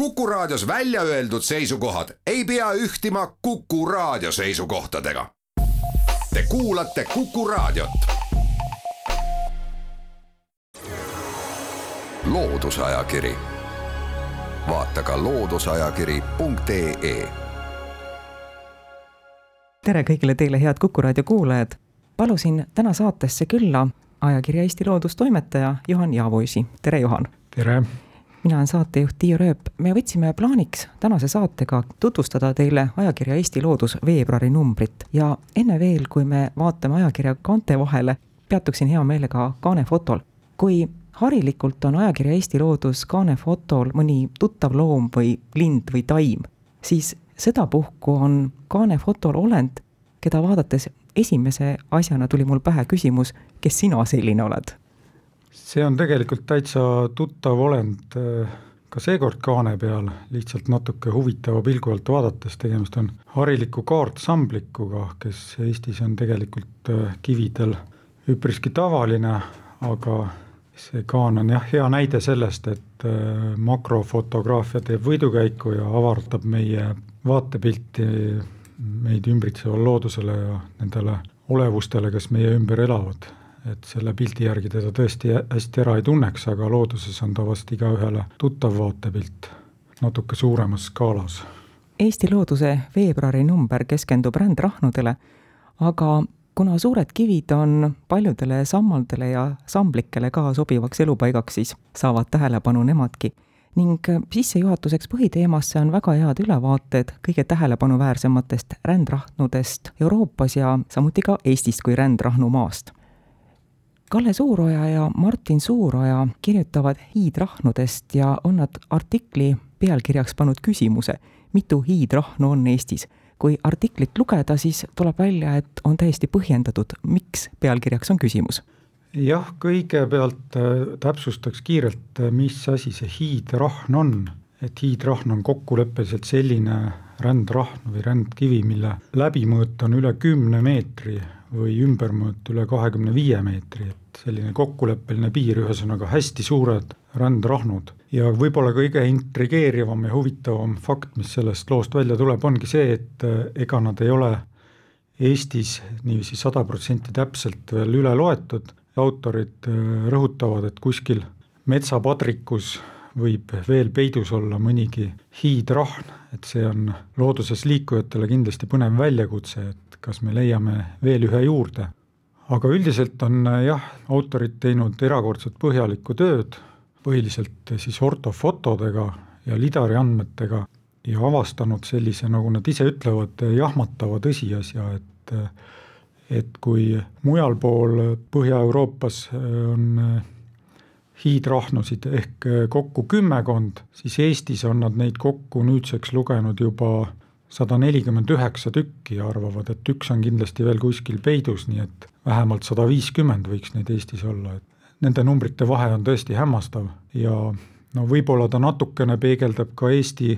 Kuku Raadios välja öeldud seisukohad ei pea ühtima Kuku Raadio seisukohtadega. Te kuulate Kuku Raadiot. loodusajakiri, vaata ka looduseajakiri.ee. tere kõigile teile, head Kuku Raadio kuulajad. palusin täna saatesse külla ajakirja Eesti Loodus toimetaja Juhan Jaavuisi. tere, Juhan. tere mina olen saatejuht Tiia Rööp. me võtsime plaaniks tänase saatega tutvustada teile ajakirja Eesti Loodus veebruari numbrit ja enne veel, kui me vaatame ajakirja kaante vahele, peatuksin hea meelega kaanefotol. kui harilikult on ajakirja Eesti Loodus kaanefotol mõni tuttav loom või lind või taim, siis sedapuhku on kaanefotol olend, keda vaadates esimese asjana tuli mul pähe küsimus, kes sina selline oled see on tegelikult täitsa tuttav olend äh, ka seekord kaane peal, lihtsalt natuke huvitava pilgu alt vaadates, tegemist on hariliku kaartsamblikuga, kes Eestis on tegelikult äh, kividel üpriski tavaline, aga see kaan on jah, hea näide sellest, et äh, makrofotograafia teeb võidukäiku ja avardab meie vaatepilti meid ümbritseval loodusele ja nendele olevustele, kes meie ümber elavad et selle pildi järgi teda tõesti hästi ära ei tunneks, aga looduses on ta vast igaühele tuttav vaatepilt natuke suuremas skaalas. Eesti Looduse veebruari number keskendub rändrahnudele, aga kuna suured kivid on paljudele sammaldele ja samblikele ka sobivaks elupaigaks, siis saavad tähelepanu nemadki. ning sissejuhatuseks põhiteemasse on väga head ülevaated kõige tähelepanuväärsematest rändrahnudest Euroopas ja samuti ka Eestist kui rändrahnumaast Kalle Suuroja ja Martin Suuroja kirjutavad hiidrahnudest ja on nad artikli pealkirjaks pannud küsimuse, mitu hiidrahnu on Eestis. kui artiklit lugeda, siis tuleb välja, et on täiesti põhjendatud, miks pealkirjaks on küsimus. jah, kõigepealt äh, täpsustaks kiirelt, äh, mis asi see hiidrahn on, et hiidrahn on kokkuleppeliselt selline rändrahn või rändkivi, mille läbimõõt on üle kümne meetri või ümbermõõt üle kahekümne viie meetri, et selline kokkuleppeline piir, ühesõnaga hästi suured rändrahnud. ja võib-olla kõige intrigeerivam ja huvitavam fakt, mis sellest loost välja tuleb, ongi see, et eh, ega nad ei ole Eestis niiviisi sada protsenti täpselt veel üle loetud, autorid eh, rõhutavad, et kuskil metsapadrikus võib veel peidus olla mõnigi hiidrahn, et see on looduses liikujatele kindlasti põnev väljakutse, et kas me leiame veel ühe juurde. aga üldiselt on jah, autorid teinud erakordselt põhjalikku tööd, põhiliselt siis ortofotodega ja lidari andmetega ja avastanud sellise, nagu nad ise ütlevad, jahmatava tõsiasja, et et kui mujal pool Põhja-Euroopas on hiidrahnusid ehk äh, kokku kümmekond, siis Eestis on nad neid kokku nüüdseks lugenud juba sada nelikümmend üheksa tükki ja arvavad, et üks on kindlasti veel kuskil peidus, nii et vähemalt sada viiskümmend võiks neid Eestis olla, et nende numbrite vahe on tõesti hämmastav ja no võib-olla ta natukene peegeldab ka Eesti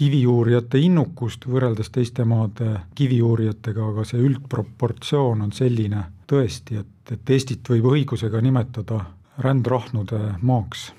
kiviuurijate innukust võrreldes teiste maade kiviuurijatega, aga see üldproportsioon on selline tõesti, et, et Eestit võib õigusega nimetada rändrahnude maaks.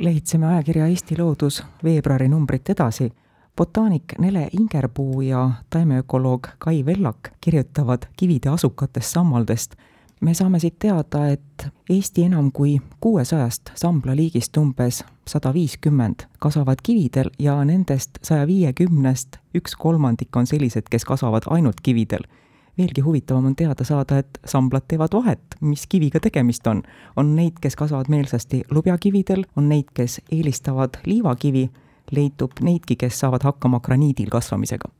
lehitseme ajakirja Eesti Loodus veebruari numbrit edasi. botaanik Nele Ingerpuu ja taimeökoloog Kai Vellak kirjutavad kivide asukatest sammaldest. me saame siit teada, et Eesti enam kui kuuesajast samblaliigist umbes sada viiskümmend kasvavad kividel ja nendest saja viiekümnest üks kolmandik on sellised, kes kasvavad ainult kividel veelgi huvitavam on teada saada, et samblad teevad vahet, mis kiviga tegemist on. on neid, kes kasvavad meelsasti lubjakividel, on neid, kes eelistavad liivakivi, leidub neidki, kes saavad hakkama graniidil kasvamisega.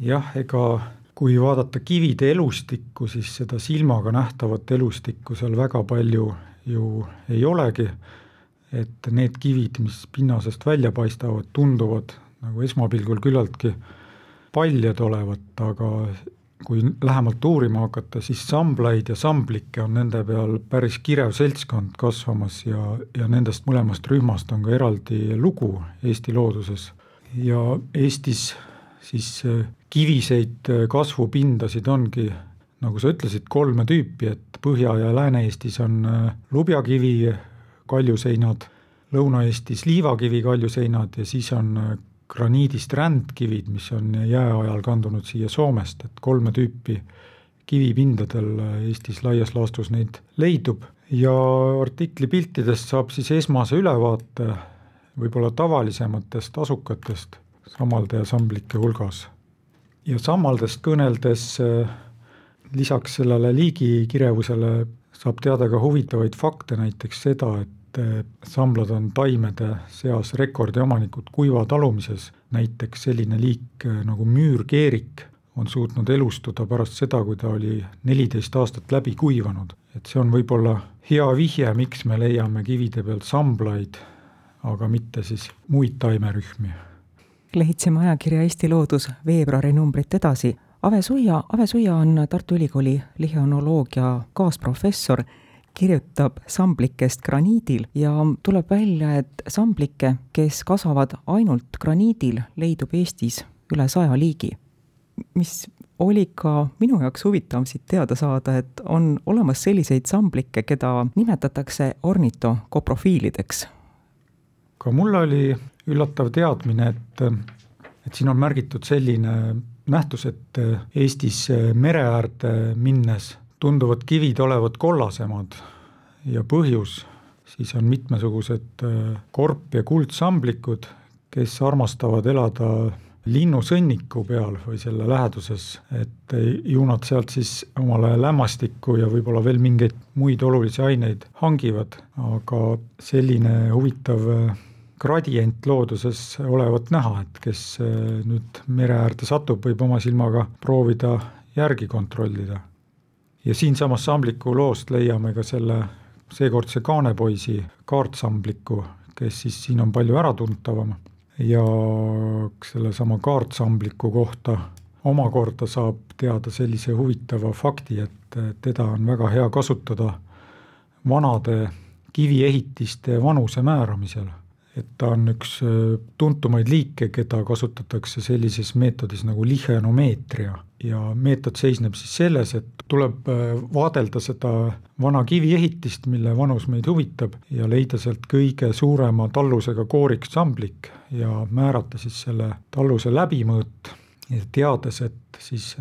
jah, ega kui vaadata kivide elustikku, siis seda silmaga nähtavat elustikku seal väga palju ju ei olegi, et need kivid, mis pinnasest välja paistavad, tunduvad nagu esmapilgul küllaltki paljad olevat, aga kui lähemalt uurima hakata, siis samblaid ja samblikke on nende peal päris kirev seltskond kasvamas ja, ja nendest mõlemast rühmast on ka eraldi lugu Eesti looduses. ja Eestis siis äh, kiviseid äh, kasvupindasid ongi, nagu sa ütlesid, kolme tüüpi, et Põhja- ja Lääne-Eestis on äh, lubjakivi kaljuseinad, Lõuna-Eestis liivakivi kaljuseinad ja siis on graniidist rändkivid, mis on jääajal kandunud siia Soomest, et kolme tüüpi kivipindadel Eestis laias laastus neid leidub ja artikli piltidest saab siis esmase ülevaate võib-olla tavalisematest asukatest sammalde ja samblike hulgas. ja sammaldest kõneldes lisaks sellele liigikirevusele saab teada ka huvitavaid fakte, näiteks seda, et samblad on taimede seas rekordiomanikud kuiva talumises, näiteks selline liik nagu müürkeerik on suutnud elustuda pärast seda, kui ta oli neliteist aastat läbi kuivanud. et see on võib-olla hea vihje, miks me leiame kivide pealt samblaid, aga mitte siis muid taimerühmi. lehitseme ajakirja Eesti Loodus veebruari numbrit edasi. Ave Suia, Ave Suia on Tartu Ülikooli liheonoloogia kaasprofessor kirjutab samblikest graniidil ja tuleb välja, et samblikke, kes kasvavad ainult graniidil, leidub Eestis üle saja liigi. mis oli ka minu jaoks huvitav siit teada saada, et on olemas selliseid samblikke, keda nimetatakse ornitokoprofiilideks. ka mul oli üllatav teadmine, et, et siin on märgitud selline nähtus, et Eestis mere äärde minnes tunduvad kivid olevat kollasemad ja põhjus siis on mitmesugused äh, korp- ja kuldsamblikud, kes armastavad elada linnusõnniku peal või selle läheduses, et ju nad sealt siis omale lämmastikku ja võib-olla veel mingeid muid olulisi aineid hangivad, aga selline huvitav äh, gradient looduses olevat näha, et kes äh, nüüd mere äärde satub, võib oma silmaga proovida järgi kontrollida ja siinsamas sambliku loost leiame ka selle seekordse Kaanepoisi kaartsambliku, kes siis siin on palju äratuntavam ja sellesama kaartsambliku kohta omakorda saab teada sellise huvitava fakti, et teda on väga hea kasutada vanade kiviehitiste vanuse määramisel et ta on üks äh, tuntumaid liike, keda kasutatakse sellises meetodis nagu lihenomeetria. Ja meetod seisneb siis selles, et tuleb äh, vaadelda seda vana kiviehitist, mille vanus meid huvitab, ja leida sealt kõige suurema tallusega kooriksamblik ja määrata siis selle talluse läbimõõt. Teades, et siis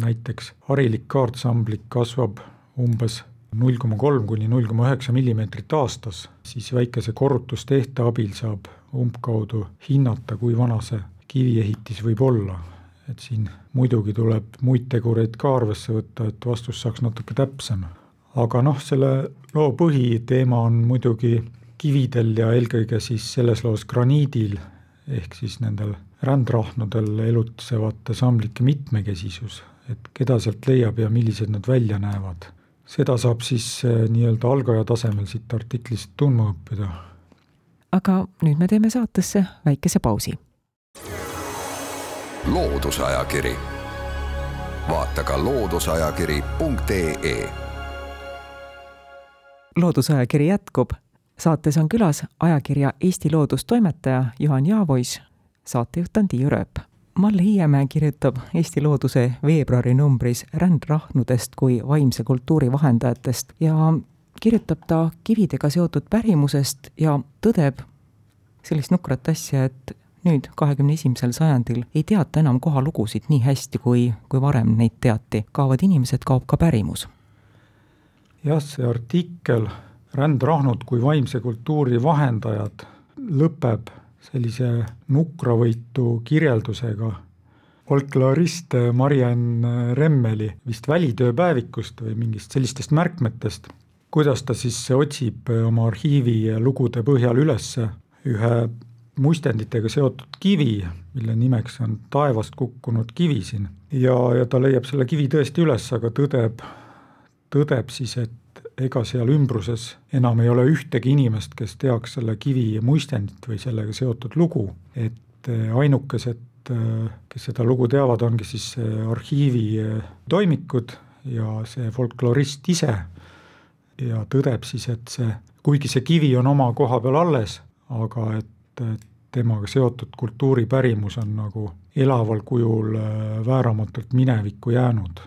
näiteks harilik kaartsamblik kasvab umbes null koma kolm kuni null koma üheksa millimeetrit aastas, siis väikese korrutustehte abil saab umbkaudu hinnata, kui vana see kiviehitis võib olla. et siin muidugi tuleb muid tegureid ka arvesse võtta, et vastus saaks natuke täpsem. aga noh, selle loo põhiteema on muidugi kividel ja eelkõige siis selles loos graniidil, ehk siis nendel rändrahnudel elutsevate samblike mitmekesisus, et keda sealt leiab ja millised nad välja näevad seda saab siis äh, nii-öelda algaja tasemel siit artiklist tundma õppida. aga nüüd me teeme saatesse väikese pausi. loodusajakiri, vaata ka looduseajakiri.ee. loodusajakiri jätkub, saates on külas ajakirja Eesti Loodus toimetaja Juhan Jaavois, saatejuht on Tiiu Rööp Malle Hiiemäe kirjutab Eesti Looduse veebruari numbris rändrahnudest kui vaimse kultuuri vahendajatest ja kirjutab ta kividega seotud pärimusest ja tõdeb sellist nukrat asja, et nüüd, kahekümne esimesel sajandil ei teata enam kohalugusid nii hästi, kui, kui varem neid teati. kaovad inimesed, kaob ka pärimus. jah, see artikkel Rändrahnud kui vaimse kultuuri vahendajad lõpeb sellise nukravõitu kirjeldusega folklorist Mariann Remmeli vist välitööpäevikust või mingist sellistest märkmetest, kuidas ta siis otsib oma arhiivi lugude põhjal üles ühe muistenditega seotud kivi, mille nimeks on taevast kukkunud kivi siin. ja, ja ta leiab selle kivi tõesti üles, aga tõdeb, tõdeb siis, et ega seal ümbruses enam ei ole ühtegi inimest, kes teaks selle kivi muistendit või sellega seotud lugu, et äh, ainukesed, äh, kes seda lugu teavad, ongi siis arhiivi äh, toimikud ja see folklorist ise. Ja tõdeb siis, et see, kuigi see kivi on oma koha peal alles, aga et temaga seotud kultuuripärimus on nagu elaval kujul vääramatult minevikku jäänud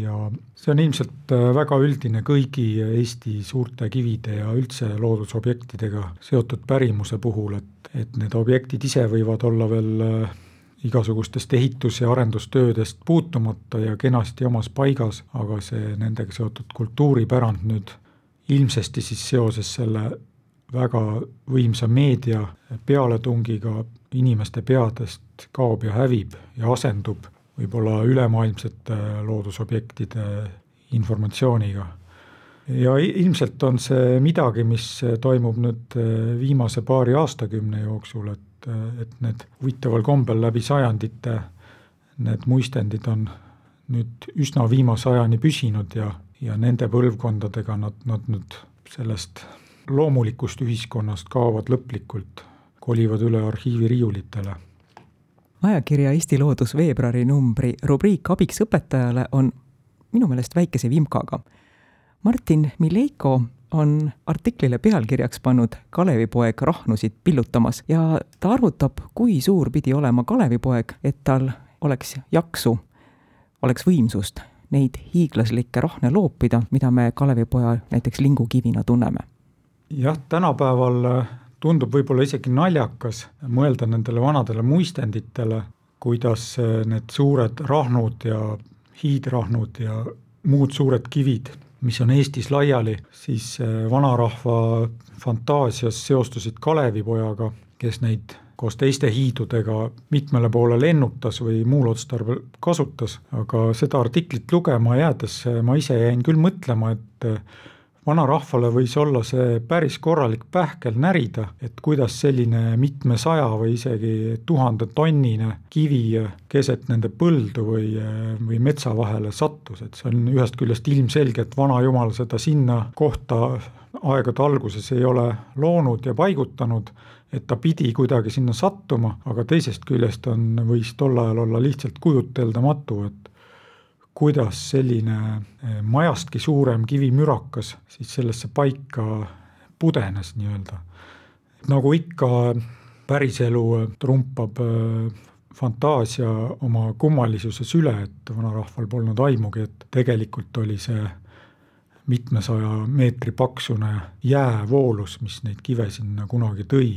ja see on ilmselt äh, väga üldine kõigi Eesti suurte kivide ja üldse loodusobjektidega seotud pärimuse puhul, et, et need objektid ise võivad olla veel äh, igasugustest ehitus- ja arendustöödest puutumata ja kenasti omas paigas, aga see nendega seotud kultuuripärand nüüd ilmsesti siis seoses selle väga võimsa meedia pealetungiga inimeste peadest kaob ja hävib ja asendub võib-olla ülemaailmsete loodusobjektide informatsiooniga. ja ilmselt on see midagi, mis toimub nüüd viimase paari aastakümne jooksul, et, et need huvitaval kombel läbi sajandite need muistendid on nüüd üsna viimase ajani püsinud ja, ja nende põlvkondadega nad, nad nüüd sellest loomulikust ühiskonnast kaovad lõplikult, kolivad üle arhiiviriiulitele. Ajakirja Eesti Loodus veebruarinumbri rubriik Abiks õpetajale on minu meelest väikese vimkaga. Martin Mileiko on artiklile pealkirjaks pannud Kalevipoeg rahnusid pillutamas ja ta arvutab, kui suur pidi olema Kalevipoeg, et tal oleks jaksu, oleks võimsust neid hiiglaslikke rahne loopida, mida me Kalevipoja näiteks lingukivina tunneme jah, tänapäeval tundub võib-olla isegi naljakas mõelda nendele vanadele muistenditele, kuidas äh, need suured rahnud ja hiidrahnud ja muud suured kivid, mis on Eestis laiali, siis äh, vanarahva fantaasias seostusid Kalevipojaga, kes neid koos teiste hiidudega mitmele poole lennutas või muul otstarbel kasutas, aga seda artiklit lugema jäädes ma ise jäin küll mõtlema, et vanarahvale võis olla see päris korralik pähkel närida, et kuidas selline mitmesaja või isegi tuhandetonnine kivi keset nende põldu või, või metsa vahele sattus, et see on ühest küljest ilmselge, et vanajumal seda sinna kohta aegade alguses ei ole loonud ja paigutanud, et ta pidi kuidagi sinna sattuma, aga teisest küljest on, võis tol ajal olla lihtsalt kujuteldamatu, et kuidas selline eh, majastki suurem kivimürakas siis sellesse paika pudenes nii-öelda. nagu ikka, päriselu trumpab eh, fantaasia oma kummalisuses üle, et vanarahval polnud aimugi, et tegelikult oli see mitmesaja meetri paksune jäävoolus, mis neid kive sinna kunagi tõi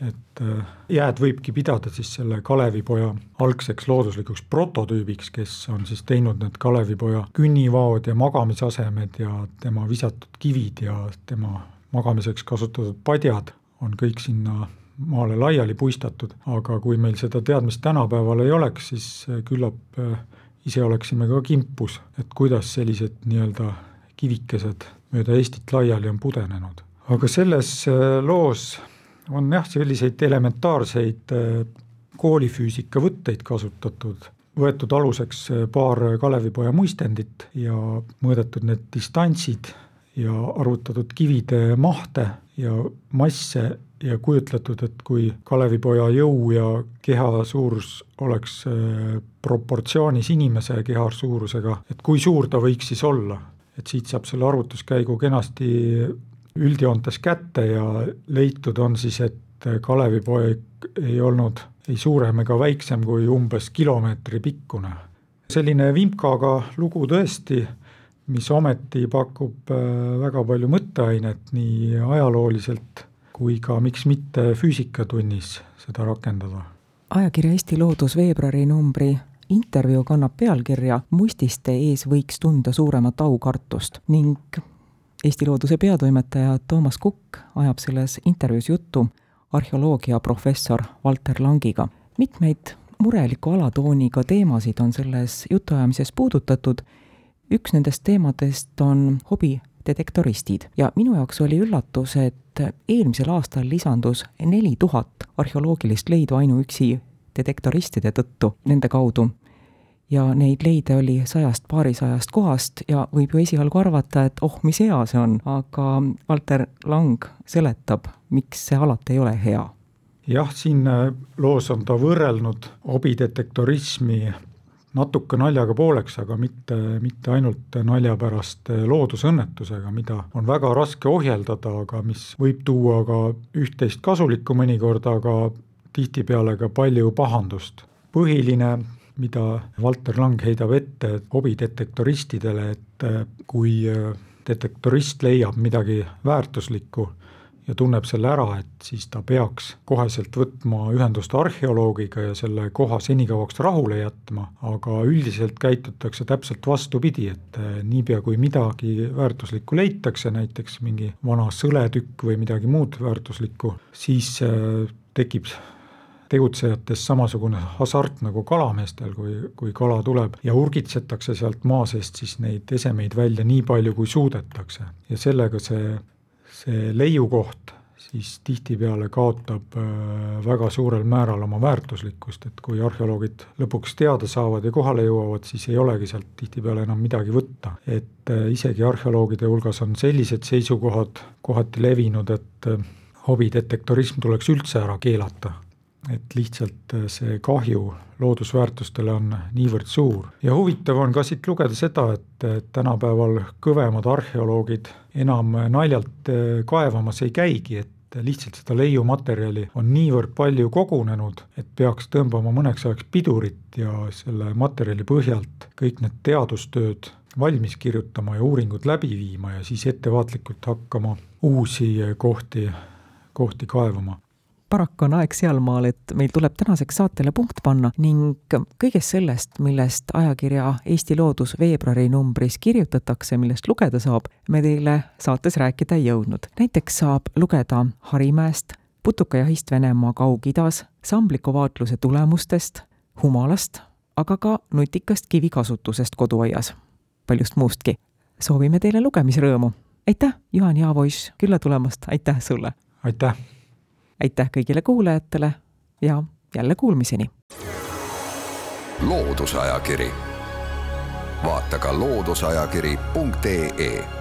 et äh, jääd võibki pidada siis selle Kalevipoja algseks looduslikuks prototüübiks, kes on siis teinud need Kalevipoja künnivaod ja magamisasemed ja tema visatud kivid ja tema magamiseks kasutatud padjad on kõik sinna maale laiali puistatud, aga kui meil seda teadmist tänapäeval ei oleks, siis äh, küllap äh, ise oleksime ka kimpus, et kuidas sellised nii-öelda kivikesed mööda Eestit laiali on pudenenud. aga selles loos on jah, selliseid elementaarseid äh, koolifüüsika võtteid kasutatud, võetud aluseks äh, paar Kalevipoja muistendit ja mõõdetud need distantsid ja arvutatud kivide mahte ja masse ja kujutletud, et kui Kalevipoja jõu ja keha suurus oleks äh, proportsioonis inimese keha suurusega, et kui suur ta võiks siis olla, et siit saab selle arvutuskäigu kenasti üldjoontes kätte ja leitud on siis, et Kalevipoeg ei olnud ei suurem ega väiksem kui umbes kilomeetri pikkune. selline vimkaga lugu tõesti, mis ometi pakub äh, väga palju mõtteainet nii ajalooliselt kui ka miks mitte füüsikatunnis seda rakendada. ajakirja Eesti Loodus veebruarinumbri intervjuu kannab pealkirja Mustiste ees võiks tunda suuremat aukartust ning Eesti Looduse peatoimetaja Toomas Kukk ajab selles intervjuus juttu arheoloogiaprofessor Valter Langiga. mitmeid mureliku alatooniga teemasid on selles jutuajamises puudutatud, üks nendest teemadest on hobidetektoristid ja minu jaoks oli üllatus, et eelmisel aastal lisandus neli tuhat arheoloogilist leidu ainuüksi detektoristide tõttu nende kaudu ja neid leide oli sajast paarisajast kohast ja võib ju esialgu arvata, et oh, mis hea see on, aga Valter Lang seletab, miks see alati ei ole hea. jah, siin äh, loos on ta võrrelnud hobidetektorismi natuke naljaga pooleks, aga mitte, mitte ainult nalja pärast äh, loodusõnnetusega, mida on väga raske ohjeldada, aga mis võib tuua ka üht-teist kasulikku mõnikord, aga tihtipeale ka palju pahandust. põhiline mida Valter Lang heidab ette hobidetektoristidele, et kui detektorist leiab midagi väärtuslikku ja tunneb selle ära, et siis ta peaks koheselt võtma ühendust arheoloogiga ja selle koha senikauaks rahule jätma, aga üldiselt käitutakse täpselt vastupidi, et eh, niipea kui midagi väärtuslikku leitakse, näiteks mingi vana sõletükk või midagi muud väärtuslikku, siis tekib tegutsejates samasugune hasart nagu kalameestel, kui, kui kala tuleb ja urgitsetakse sealt maa seest siis neid esemeid välja nii palju, kui suudetakse. ja sellega see see leiukoht siis tihtipeale kaotab äh, väga suurel määral oma väärtuslikkust, et kui arheoloogid lõpuks teada saavad ja kohale jõuavad, siis ei olegi sealt tihtipeale enam midagi võtta. et äh, isegi arheoloogide hulgas on sellised seisukohad kohati levinud, et äh, hobidetektorism tuleks üldse ära keelata et lihtsalt äh, see kahju loodusväärtustele on niivõrd suur. ja huvitav on ka siit lugeda seda, et tänapäeval kõvemad arheoloogid enam naljalt äh, kaevamas ei käigi, et lihtsalt seda leiumaterjali on niivõrd palju kogunenud, et peaks tõmbama mõneks ajaks pidurit ja selle materjali põhjalt kõik need teadustööd valmis kirjutama ja uuringud läbi viima ja siis ettevaatlikult hakkama uusi kohti, kohti kaevama paraku on aeg sealmaal, et meil tuleb tänaseks saatele punkt panna ning kõigest sellest, millest ajakirja Eesti Loodus veebruari numbris kirjutatakse, millest lugeda saab, me teile saates rääkida ei jõudnud. näiteks saab lugeda Harimäest, putukajahist Venemaa Kaug-Idas, sambliku vaatluse tulemustest, humalast, aga ka nutikast kivikasutusest koduaias, paljust muustki. soovime teile lugemisrõõmu. aitäh, Juhan Jaavois, külla tulemast, aitäh sulle! aitäh! Aitäh kõigile kuulajatele ja jälle kuulmiseni. loodusajakiri, vaata ka looduseajakiri.ee